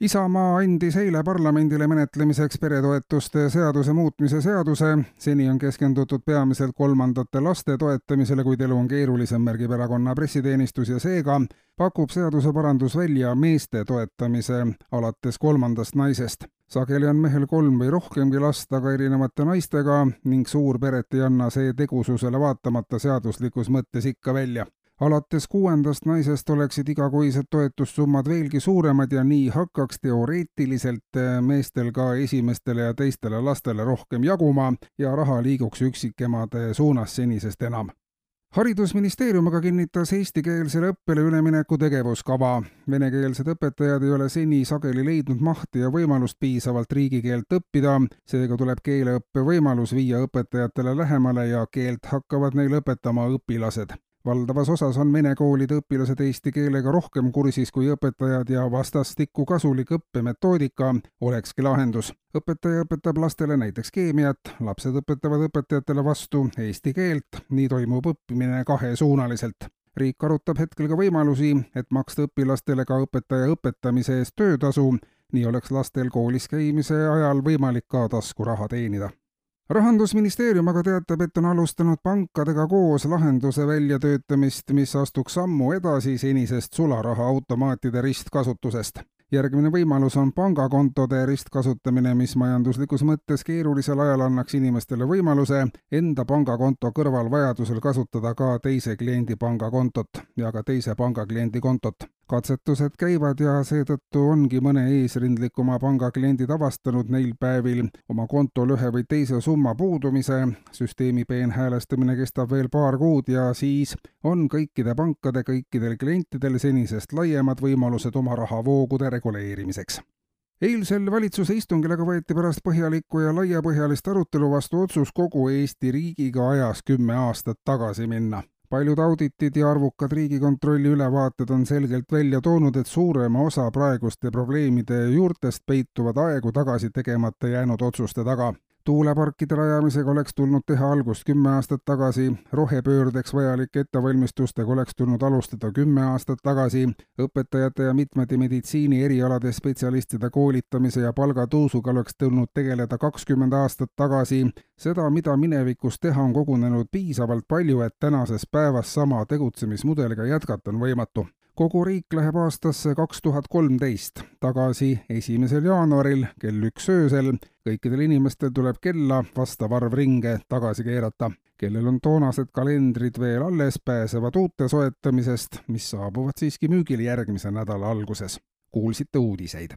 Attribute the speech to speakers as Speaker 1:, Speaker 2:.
Speaker 1: Isamaa andis eile parlamendile menetlemiseks peretoetuste seaduse muutmise seaduse. seni on keskendutud peamiselt kolmandate laste toetamisele, kuid elu on keerulisem, märgib erakonna pressiteenistus ja seega pakub seaduseparandus välja meeste toetamise alates kolmandast naisest. sageli on mehel kolm või rohkemgi last, aga erinevate naistega ning suurperet ei anna see tegususele vaatamata seaduslikus mõttes ikka välja alates kuuendast naisest oleksid igakuised toetussummad veelgi suuremad ja nii hakkaks teoreetiliselt eh, meestel ka esimestele ja teistele lastele rohkem jaguma ja raha liiguks üksikemade suunas senisest enam haridusministeerium aga kinnitas eestikeelsele õppele ülemineku tegevuskava. Venekeelsed õpetajad ei ole seni sageli leidnud mahti ja võimalust piisavalt riigikeelt õppida, seega tuleb keeleõppe võimalus viia õpetajatele lähemale ja keelt hakkavad neil õpetama õpilased valdavas osas on vene koolide õpilased eesti keelega rohkem kursis kui õpetajad ja vastastikku kasulik õppemetoodika olekski lahendus. õpetaja õpetab lastele näiteks keemiat, lapsed õpetavad õpetajatele vastu eesti keelt, nii toimub õppimine kahesuunaliselt. Riik arutab hetkel ka võimalusi, et maksta õpilastele ka õpetaja õpetamise eest töötasu, nii oleks lastel koolis käimise ajal võimalik ka taskuraha teenida rahandusministeerium aga teatab, et on alustanud pankadega koos lahenduse väljatöötamist, mis astuks sammu edasi senisest sularahaautomaatide ristkasutusest. Järgmine võimalus on pangakontode ristkasutamine, mis majanduslikus mõttes keerulisel ajal annaks inimestele võimaluse enda pangakonto kõrval vajadusel kasutada ka teise kliendi pangakontot ja ka teise panga kliendi kontot katsetused käivad ja seetõttu ongi mõne eesrindlikuma pangakliendid avastanud neil päevil oma kontol ühe või teise summa puudumise. süsteemi peenhäälestamine kestab veel paar kuud ja siis on kõikide pankade kõikidel klientidel senisest laiemad võimalused oma rahavoogude reguleerimiseks eilsel valitsuse istungil aga võeti pärast põhjalikku ja laiapõhjalist arutelu vastu otsus kogu Eesti riigiga ajas kümme aastat tagasi minna paljud auditid ja arvukad Riigikontrolli ülevaated on selgelt välja toonud, et suurema osa praeguste probleemide juurtest peituvad aegu tagasi tegemata jäänud otsuste taga tuuleparkide rajamisega oleks tulnud teha algust kümme aastat tagasi, rohepöördeks vajalike ettevalmistustega oleks tulnud alustada kümme aastat tagasi, õpetajate ja mitmete meditsiini erialade spetsialistide koolitamise ja palgatõusuga oleks tulnud tegeleda kakskümmend aastat tagasi. seda, mida minevikus teha, on kogunenud piisavalt palju, et tänases päevas sama tegutsemismudeliga jätkata on võimatu kogu riik läheb aastasse kaks tuhat kolmteist tagasi esimesel jaanuaril kell üks öösel. kõikidel inimestel tuleb kella vastav arv ringe tagasi keerata. kellel on toonased kalendrid veel alles, pääsevad uute soetamisest, mis saabuvad siiski müügile järgmise nädala alguses. kuulsite uudiseid